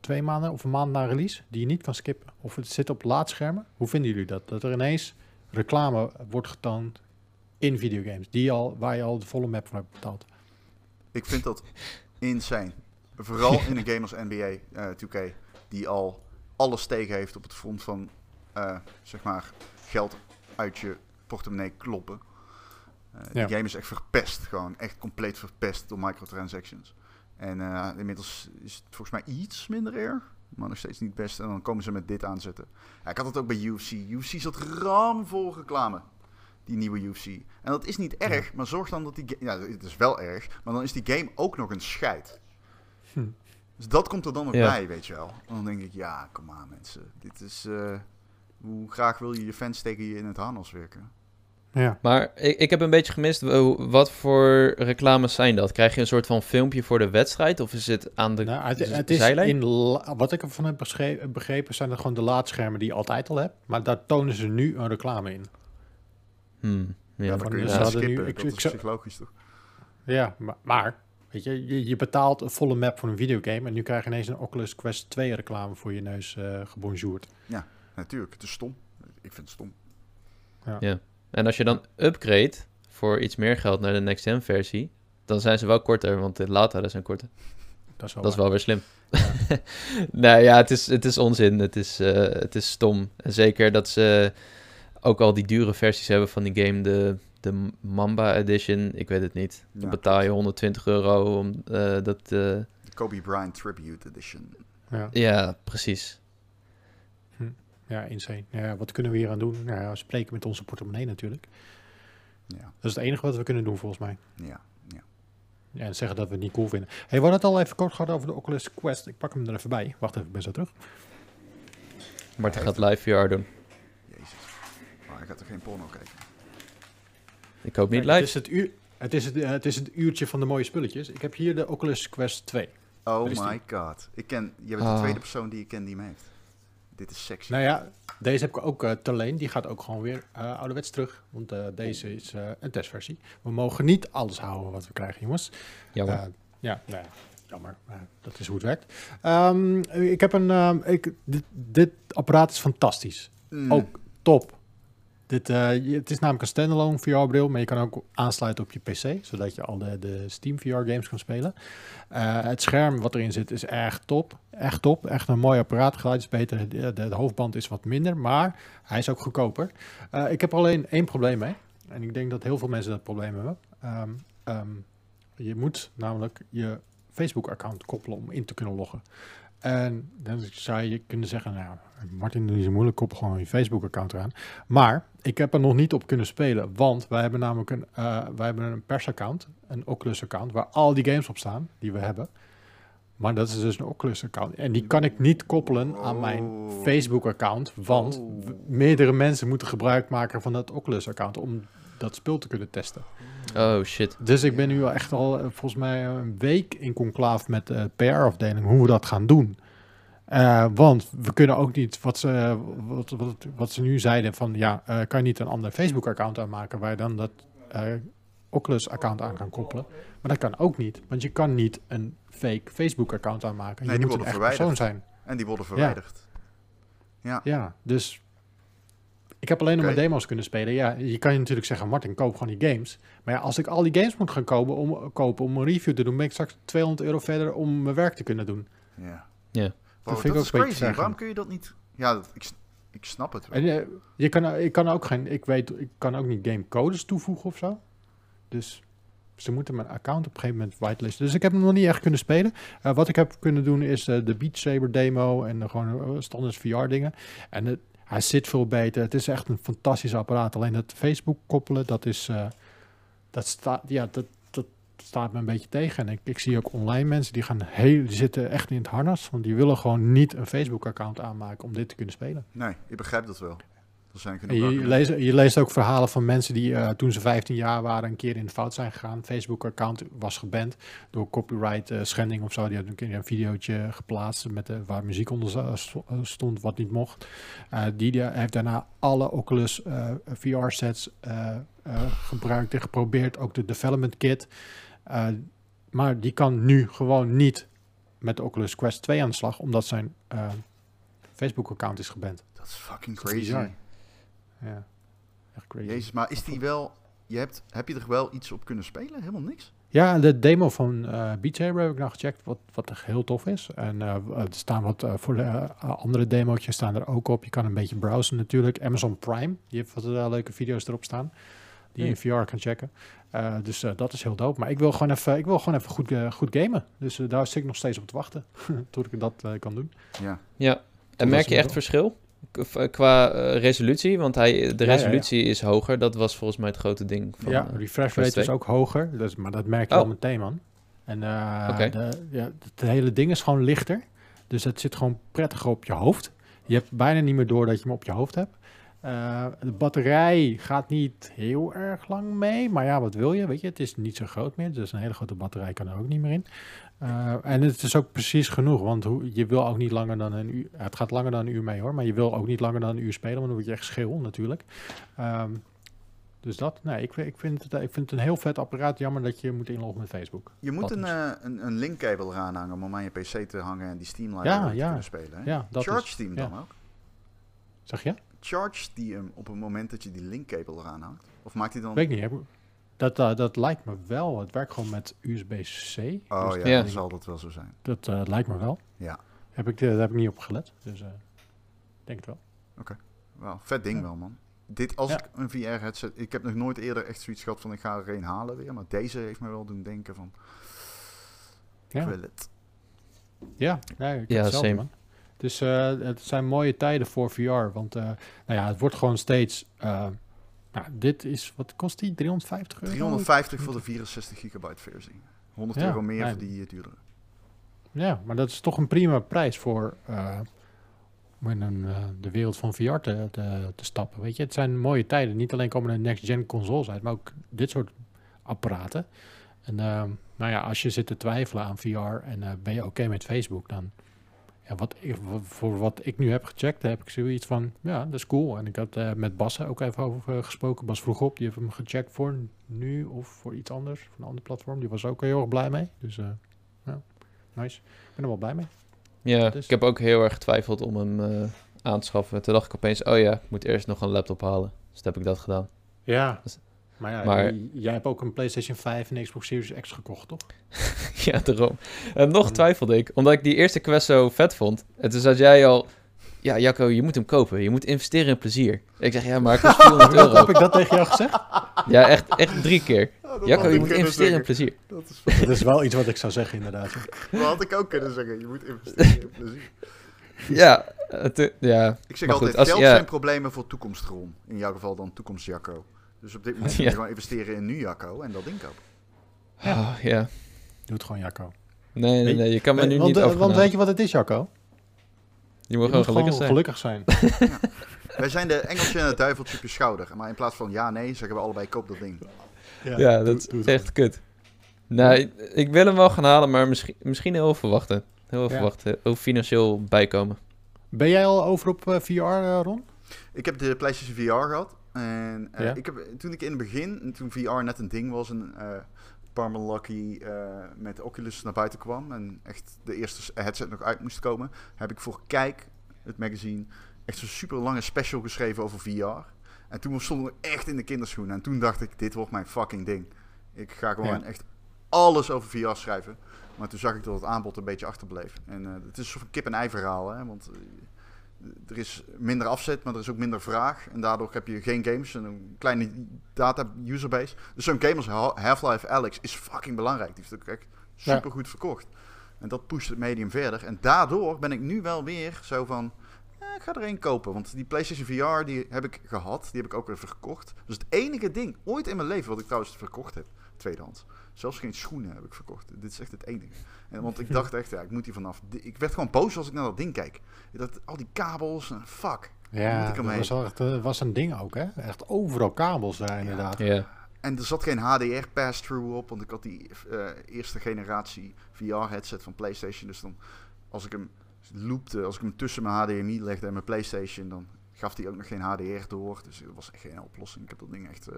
Twee maanden of een maand na release, die je niet kan skippen. Of het zit op laadschermen. Hoe vinden jullie dat? Dat er ineens reclame wordt getoond in videogames, die al, waar je al de volle map van hebt betaald. Ik vind dat insane. Vooral in een game als NBA uh, 2K, die al alles tegen heeft op het front van zeg maar geld uit je portemonnee kloppen. Uh, ja. Die game is echt verpest, gewoon echt compleet verpest door microtransactions. En uh, inmiddels is het volgens mij iets minder erg, maar nog steeds niet best. En dan komen ze met dit aanzetten. Ja, ik had het ook bij UFC. UFC zat ramvol reclame die nieuwe UFC. En dat is niet erg, maar zorg dan dat die... Ja, het is wel erg, maar dan is die game ook nog een scheid. Hm. Dus dat komt er dan nog bij, weet je wel. En dan denk ik, ja, kom aan mensen. Dit is... Uh, hoe graag wil je je fans tegen je in het harnas werken? Ja. Maar ik, ik heb een beetje gemist, wat voor reclames zijn dat? Krijg je een soort van filmpje voor de wedstrijd of is het aan de, nou, het, het is In, wat ik ervan heb begrepen, zijn het gewoon de laadschermen die je altijd al hebt. Maar daar tonen ze nu een reclame in. Hmm, ja, ja, dan kun je ja. skippen. Nu, ik, dat is psychologisch toch? Ja, maar, maar weet je, je, je, betaalt een volle map voor een videogame en nu krijg je ineens een Oculus Quest 2 reclame voor je neus uh, gebonjourd. Ja, natuurlijk. Het is stom. Ik vind het stom. Ja. ja. En als je dan upgrade voor iets meer geld naar de next gen versie, dan zijn ze wel korter, want de lata zijn korter. Dat is wel, dat is wel weer slim. Ja. nee, ja, het is, het is onzin. Het is, uh, het is stom. En zeker dat ze ook al die dure versies hebben van die game, de, de Mamba Edition, ik weet het niet. Dan betaal je 120 euro om uh, dat... Uh... De Kobe Bryant Tribute Edition. Ja, ja precies. Ja, insane. Ja, wat kunnen we hier aan doen? Nou, spreken met onze portemonnee natuurlijk. Ja. Dat is het enige wat we kunnen doen volgens mij. Ja, ja. ja en zeggen dat we het niet cool vinden. hey, we hadden het al even kort gehad over de Oculus Quest. Ik pak hem er even bij. Wacht even, ik ben zo terug. Marten gaat live VR doen ga toch geen porno kijken? Ik hoop niet live. Het is het, uur, het, is het, eh, het is het uurtje van de mooie spulletjes. Ik heb hier de Oculus Quest 2. Oh my god. Ik ken, je bent de ah. tweede persoon die ik ken die hem heeft. Dit is sexy. Nou ja, deze heb ik ook uh, te leen. Die gaat ook gewoon weer uh, ouderwets terug. Want deze is een testversie. We mogen niet alles houden wat we krijgen, jongens. Jammer. ja, nou jammer. dat is hoe het werkt. Um, ik heb een... Um, ik, dit, dit, apparaat is fantastisch. Mm. Ook top. Dit, uh, het is namelijk een standalone VR-bril, maar je kan ook aansluiten op je PC, zodat je al de, de Steam VR-games kan spelen. Uh, het scherm wat erin zit is echt top. Echt top. Echt een mooi apparaat. Geluid is beter. De, de, hoofdband is wat minder, maar hij is ook goedkoper. Uh, ik heb alleen één probleem mee. En ik denk dat heel veel mensen dat probleem hebben. Um, um, je moet namelijk je Facebook-account koppelen om in te kunnen loggen. En dan zou je kunnen zeggen, nou, Martin, doe niet zo moeilijk, koppel gewoon je Facebook-account eraan. Maar ik heb er nog niet op kunnen spelen, want wij hebben namelijk een, uh, wij hebben een pers-account, een Oculus-account, waar al die games op staan die we hebben. Maar dat is dus een Oculus-account. En die kan ik niet koppelen aan mijn Oh. Facebook-account. Want Oh. meerdere mensen moeten gebruik maken van dat Oculus-account om dat spul te kunnen testen. Oh shit. Dus ik ben nu al echt al eh, volgens mij een week in conclave met de PR-afdeling hoe we dat gaan doen. Eh, want we kunnen ook niet, wat ze, wat, wat, wat ze nu zeiden, van ja, eh, kan je niet een ander Facebook-account aanmaken waar je dan dat eh, Oculus-account aan kan koppelen. Maar dat kan ook niet, want je kan niet een fake Facebook-account aanmaken. Nee, je die moet een worden echt persoon verwijderd. zijn. En die worden verwijderd. Ja. Ja, dus ik heb alleen nog Oké. maar demo's kunnen spelen. Ja, je kan je natuurlijk zeggen, Martin, koop gewoon die games. Maar ja, als ik al die games moet gaan kopen om, kopen om een review te doen, ben ik straks 200 euro verder om mijn werk te kunnen doen. Ja. Ja. Wow, Dat vind dat ik ook is crazy. Waarom kun je dat niet... Ja, dat, ik, ik snap het wel. En eh, je kan, ik kan ook geen, ik weet, ik kan ook niet gamecodes toevoegen of zo. Dus ze moeten mijn account op een gegeven moment whitelisten. Dus ik heb hem nog niet echt kunnen spelen. Eh, wat ik heb kunnen doen is eh, de Beat Saber demo en de gewoon eh, standaard VR dingen. En het, hij zit veel beter. Het is echt een fantastisch apparaat. Alleen dat Facebook koppelen, dat is, eh, dat staat, ja, dat, dat staat me een beetje tegen. En ik, ik zie ook online mensen die gaan heel, die zitten echt in het harnas, want die willen gewoon niet een Facebook account aanmaken om dit te kunnen spelen. Nee, ik begrijp dat wel. Er zijn En genoeg je, leest, je leest ook verhalen van mensen die eh, toen ze 15 jaar waren een keer in de fout zijn gegaan. Facebook-account was geband door copyright eh, schending of zo. Die had een keer een videootje geplaatst met, eh, waar muziek onder stond wat niet mocht. Eh, die, die heeft daarna alle Oculus VR-sets gebruikt en geprobeerd. Ook de development kit. Maar die kan nu gewoon niet met de Oculus Quest 2 aan de slag, omdat zijn Facebook-account is geband. Dat is fucking is crazy. Ja, echt crazy. Jezus, maar is die wel... Je hebt, heb je er wel iets op kunnen spelen? Helemaal niks? Ja, de demo van eh Beat Saber heb ik nou gecheckt, wat, wat echt heel tof is. En eh, er staan wat eh, voor de eh, andere demootjes staan er ook op. Je kan een beetje browsen natuurlijk. Amazon Prime, die heeft wat eh, leuke video's erop staan. Die je in VR kan checken. Eh, dus eh, dat is heel dope. Maar ik wil gewoon even, ik wil gewoon even goed, eh, goed gamen. Dus eh, daar zit ik nog steeds op te wachten. tot ik dat eh, kan doen. Ja. Ja. En merk je echt verschil? Qua eh, resolutie? Want hij, de Ja, ja, ja. resolutie is hoger. Dat was volgens mij het grote ding van... ja, eh, refresh Quest rate is 2. ook hoger. Dus, maar dat merk je Oh. al meteen, man. En eh, de, ja, het hele ding is gewoon lichter. Dus het zit gewoon prettiger op je hoofd. Je hebt bijna niet meer door dat je hem op je hoofd hebt. Eh, de batterij gaat niet heel erg lang mee. Maar ja, wat wil je? Weet je, het is niet zo groot meer. Dus een hele grote batterij kan er ook niet meer in. Eh, en het is ook precies genoeg. Want hoe, je wil ook niet langer dan een uur... Het gaat langer dan een uur mee hoor. Maar je wil ook niet langer dan een uur spelen. Want dan word je echt schil natuurlijk. Ehm, dus dat, nee, ik, ik, vind het, ik vind het een heel vet apparaat. Jammer dat je moet inloggen met Facebook. Je moet een, eh, een, een linkkabel eraan hangen om aan je pc te hangen en die Steam Ja, te ja. kunnen spelen. Hè? Ja, dat Charge is, Steam ja. dan ook? Zeg je? Charge die hem op het moment dat je die linkkabel eraan hangt? Of maakt hij dan... Weet ik niet. heb- Dat, eh, dat lijkt me wel. Het werkt gewoon met USB-C. Oh Dus ja, Ja. dan zal dat wel zo zijn. Dat eh, lijkt me wel. Ja. Heb ik, eh, daar heb ik niet op gelet. Dus eh, ik denk het wel. Wel, vet ding Ja. wel, man. Dit als Ja. ik een VR-headset... Ik heb nog nooit eerder echt zoiets gehad van ik ga er een halen weer. Maar deze heeft me wel doen denken van... Ja. Ik wil het. Ja, nee, ik Ja, hetzelfde, same. man. Dus eh, het zijn mooie tijden voor VR. Want eh, nou ja, het wordt gewoon steeds... nou, dit is... Wat kost die? 350 euro? 350 voor de 64 gigabyte versie. 100 Ja, euro meer nee. voor die eh, duurdere. Ja, maar dat is toch een prima prijs voor eh, om in een, eh, de wereld van VR te, te, te stappen. Weet je, het zijn mooie tijden. Niet alleen komen er next-gen consoles uit, maar ook dit soort apparaten. En nou ja, als je zit te twijfelen aan VR en ben je oké met Facebook, dan ja, wat ik, voor wat ik nu heb gecheckt, heb ik zoiets van, ja, dat is cool. En ik had eh, met Bas ook even over eh, gesproken. Bas vroeg op, die heeft hem gecheckt voor nu of voor iets anders, voor een ander platform. Die was ook heel erg blij mee. Dus eh, ja, nice. Ik ben er wel blij mee. Ja, Dus- ik heb ook heel erg getwijfeld om hem aan te schaffen. Toen dacht ik opeens, oh ja, ik moet eerst nog een laptop halen. Dus toen heb ik dat gedaan. Ja. Dus- Maar ja, maar- jij hebt ook een PlayStation 5 en Xbox Series X gekocht, toch? ja, daarom. En nog twijfelde ik, omdat ik die eerste quest zo vet vond. En toen zei jij al, ja Jacco, je moet hem kopen. Je moet investeren in plezier. Ik zeg, ja, maar het kost 400 Heb euro. ik dat tegen jou gezegd? Ja, echt, echt drie keer. Jacco, je moet investeren in plezier. Dat is dat is wel iets wat ik zou zeggen, inderdaad. Dat had ik ook kunnen zeggen. Je moet investeren in plezier. Ja, het, eh, ja. Ik zeg Maar altijd, goed, als- geld ja. zijn problemen voor toekomstron. In jouw geval dan toekomst Jacco. Dus op dit moment moet je Ja. gewoon investeren in nu Jacco en dat ding kopen. Ja. Oh, ja. Doe het gewoon, Jacco. Nee, nee, nee, je kan me nu want, niet over. Want weet je wat het is, Jacco? Je moet, gewoon, gelukkig zijn. gelukkig zijn. ja. Wij zijn de Engelsje en het duiveltje op je schouder. Maar in plaats van ja, nee, zeggen we allebei koop dat ding. Ja, ja dat is echt kut. Nou, ik, wil hem wel gaan halen, maar misschien, misschien heel even wachten. Heel even wachten. Ook financieel bijkomen. Ben jij al over op uh, VR, uh, Ron? Ik heb de PlayStation VR gehad. En uh, ja? ik heb, toen ik in het begin, toen VR net een ding was, en uh, Parma Lucky met Oculus naar buiten kwam en echt de eerste headset nog uit moest komen, heb ik voor Kijk, het magazine, echt zo'n super lange special geschreven over VR. En toen stonden we echt in de kinderschoenen. En toen dacht ik, dit wordt mijn fucking ding. Ik ga gewoon ja. echt alles over VR schrijven. Maar toen zag ik dat het aanbod een beetje achterbleef. En uh, het is een soort kip-en-ei verhaal. Hè? Want er is minder afzet, maar er is ook minder vraag. En daardoor heb je geen games en een kleine data-userbase. Dus zo'n game als Half-Life Alex is fucking belangrijk. Die heeft ook echt super goed verkocht. En dat pusht het medium verder. En daardoor ben ik nu wel weer zo van... Eh, ik ga er één kopen. Want die PlayStation VR die heb ik gehad. Die heb ik ook even gekocht. Dus het enige ding ooit in mijn leven wat ik trouwens verkocht heb. Tweedehands. Zelfs geen schoenen heb ik verkocht. Dit is echt het enige. En, want ik dacht echt, ja, ik moet hier vanaf. Ik werd gewoon boos als ik naar dat ding kijk. Dat, al die kabels, fuck. Ja, dat was, wel echt, uh, was een ding ook, hè? Echt overal kabels daar, inderdaad. Ja. En er zat geen HDR pass-through op, want ik had die uh, eerste generatie VR-headset van PlayStation. Dus dan, als ik hem loopte, als ik hem tussen mijn HDMI legde en mijn PlayStation, dan gaf hij ook nog geen HDR door. Dus dat was echt geen oplossing. Ik heb dat ding echt uh,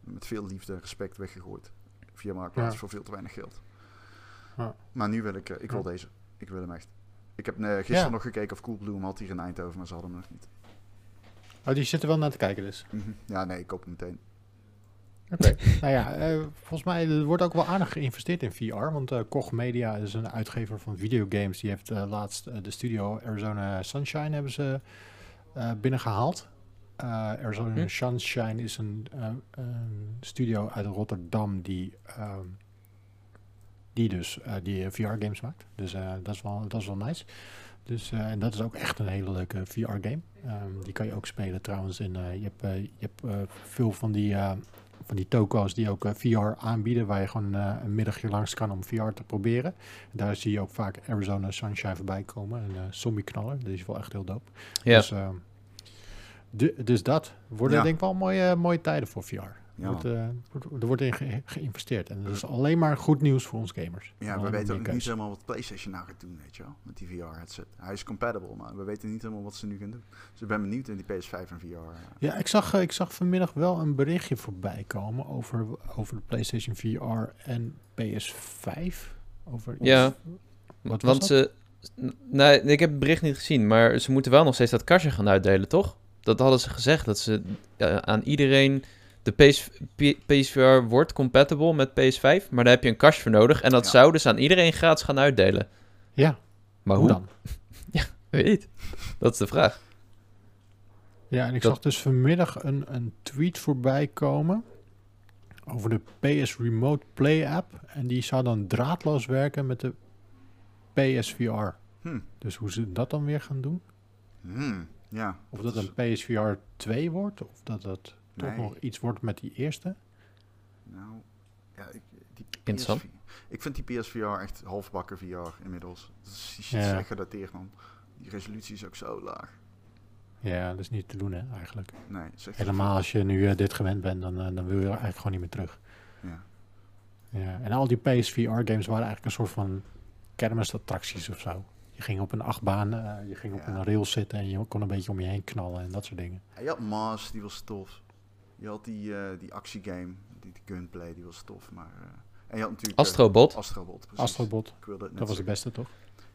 met veel liefde en respect weggegooid via Marktplaats ja. voor veel te weinig geld. Ja. Maar nu wil ik, uh, ik wil deze. Ik wil hem echt. Ik heb gisteren nog gekeken of Coolblue hem had hier in Eindhoven, maar ze hadden hem nog niet. Oh, die zitten wel naar te kijken dus? Mm -hmm. Ja, nee, ik koop hem meteen. Oké, okay. nou ja, uh, volgens mij er wordt ook wel aardig geïnvesteerd in VR, want uh, Koch Media is een uitgever van videogames. Die heeft uh, laatst de studio Arizona Sunshine hebben ze binnengehaald. Uh, Arizona hm? Sunshine is een, uh, een, studio uit Rotterdam die, uh, die dus die VR-games maakt. Dus dat, is wel, dat is wel nice. Dus, en dat is ook echt een hele leuke VR-game. Um, die kan je ook spelen trouwens. In, je hebt, je hebt veel van die, van die toko's die ook VR aanbieden, waar je gewoon een middagje langs kan om VR te proberen. En daar zie je ook vaak Arizona Sunshine voorbij komen. Een zombie knaller. Dat is wel echt heel dope. Ja. Dus, de, dus dat worden ja. denk ik wel mooie, mooie tijden voor VR. Ja. Wordt, uh, er wordt in ge geïnvesteerd. En dat is alleen maar goed nieuws voor ons gamers. Ja, we weten ook niet helemaal wat PlayStation nou gaat doen, weet je wel. Met die VR-headset. Hij is compatible, maar we weten niet helemaal wat ze nu gaan doen. Dus ik ben benieuwd in die PS5 en VR. Uh. Ja, ik zag, ik zag vanmiddag wel een berichtje voorbij komen over, over de PlayStation VR en PS5. Over ja, wat want ze... Nee, ik heb het bericht niet gezien, maar ze moeten wel nog steeds dat kastje gaan uitdelen, toch? Dat hadden ze gezegd, dat ze uh, aan iedereen... De PS, PSVR wordt compatible met PS5, maar daar heb je een kastje voor nodig. En dat ja. zou dus aan iedereen gratis gaan uitdelen. Ja. Maar hoe, hoe dan? ja, weet niet. Dat is de vraag. Ja, en ik dat... zag dus vanmiddag een, een tweet voorbij komen over de PS Remote Play app. En die zou dan draadloos werken met de PSVR. Hm. Dus hoe ze dat dan weer gaan doen? Hm. Ja, of dat, dat is... een PSVR 2 wordt, of dat dat nee. toch nog iets wordt met die eerste? Nou, ja, ik, die ik vind die PSVR echt halfbakken VR inmiddels. Dat is ja. gedateerd, man. Die resolutie is ook zo laag. Ja, dat is niet te doen, hè, eigenlijk. Nee, Helemaal als je nu uh, dit gewend bent, dan, uh, dan wil je er eigenlijk gewoon niet meer terug. Ja. ja. En al die PSVR-games waren eigenlijk een soort van kermisattracties of zo. Je ging op een achtbaan, uh, je ging ja. op een rail zitten en je kon een beetje om je heen knallen en dat soort dingen. Ja, je had Mars, die was tof. Je had die, uh, die actiegame, die, die gunplay, die was tof. Maar, uh, en je had natuurlijk... Astrobot. Astrobot, precies. Astrobot, dat was de beste toch?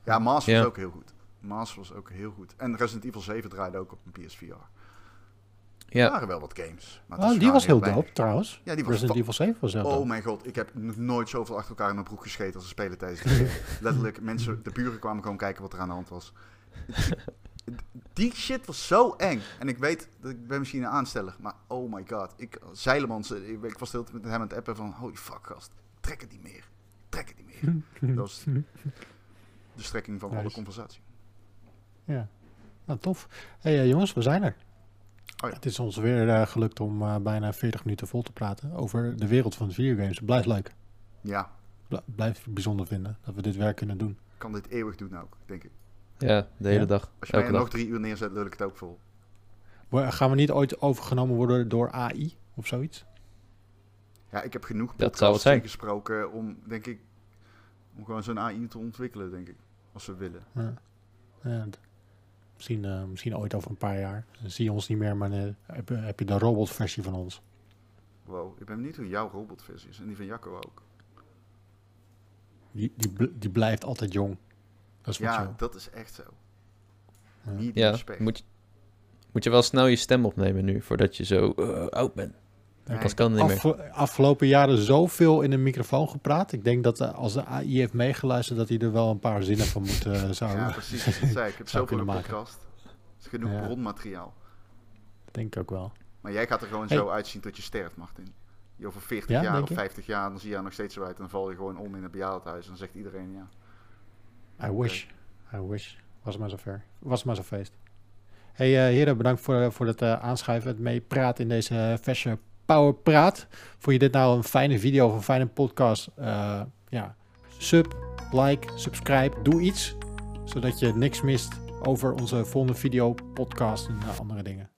Ja, Mars was ook heel goed. Mars was ook heel goed. En Resident Evil 7 draaide ook op een PSVR. Ja. Er waren wel wat games. Maar oh, die was heel dope trouwens. Ja, die was Resident Evil 7 was heel Oh dope. mijn god, ik heb nog nooit zoveel achter elkaar in mijn broek gescheten als een spelen tijdens die Letterlijk, mensen, de buren kwamen gewoon kijken wat er aan de hand was. Die shit was zo eng. En ik weet, dat ik ben misschien een aansteller, maar oh my god. Ik, Zeilemans, ik, ik was stil met hem aan het appen van, holy fuck gast, trek het niet meer. Trek het niet meer. dat was de strekking van nice. alle conversatie. Ja, nou tof. Hé hey, uh, jongens, we zijn er. Oh ja. Het is ons weer uh, gelukt om uh, bijna 40 minuten vol te praten over de wereld van de videogames. Blijft leuk. Ja, blijf bijzonder vinden dat we dit werk kunnen doen. Ik kan dit eeuwig doen ook, denk ik. Ja, de hele dag. Als je mij nog drie uur neerzet, lul ik het ook vol. Gaan we niet ooit overgenomen worden door AI of zoiets? Ja, ik heb genoeg podcasts gesproken om, denk ik, om gewoon zo'n AI te ontwikkelen, denk ik. Als we willen. Ja. ja misschien, uh, misschien ooit over een paar jaar. Dan zie je ons niet meer, maar uh, heb, heb, je de robotversie van ons. Wow, ik ben benieuwd hoe jouw robotversie is. En die van Jacco ook. Die, die, die blijft altijd jong. Dat is ja, dat is echt zo. Ja, niet ja moet, moet je wel snel je stem opnemen nu, voordat je zo uh, oud bent. Nee. kan niet meer. Afgelopen jaren zoveel in een microfoon gepraat. Ik denk dat uh, als de AI heeft meegeluisterd, dat hij er wel een paar zinnen van moet uh, zou Ja, precies. Dat zei ik. heb zoveel in de podcast. Het is genoeg ja. bronmateriaal. Denk ik ook wel. Maar jij gaat er gewoon zo uitzien tot je sterft, Martin. Je over 40 jaar of 50 jaar, dan zie je er nog steeds zo uit. En dan val je gewoon om in het bejaardenhuis. En dan zegt iedereen ja. I wish. I wish. Was maar zo ver. Was maar zo feest. Hey uh, heren, bedankt voor, voor het uh, aanschuiven, het meepraten in deze verse Power Praat. Vond je dit nou een fijne video of een fijne podcast? Uh, ja, sub, like, subscribe, doe iets. Zodat je niks mist over onze volgende video, podcast en andere dingen.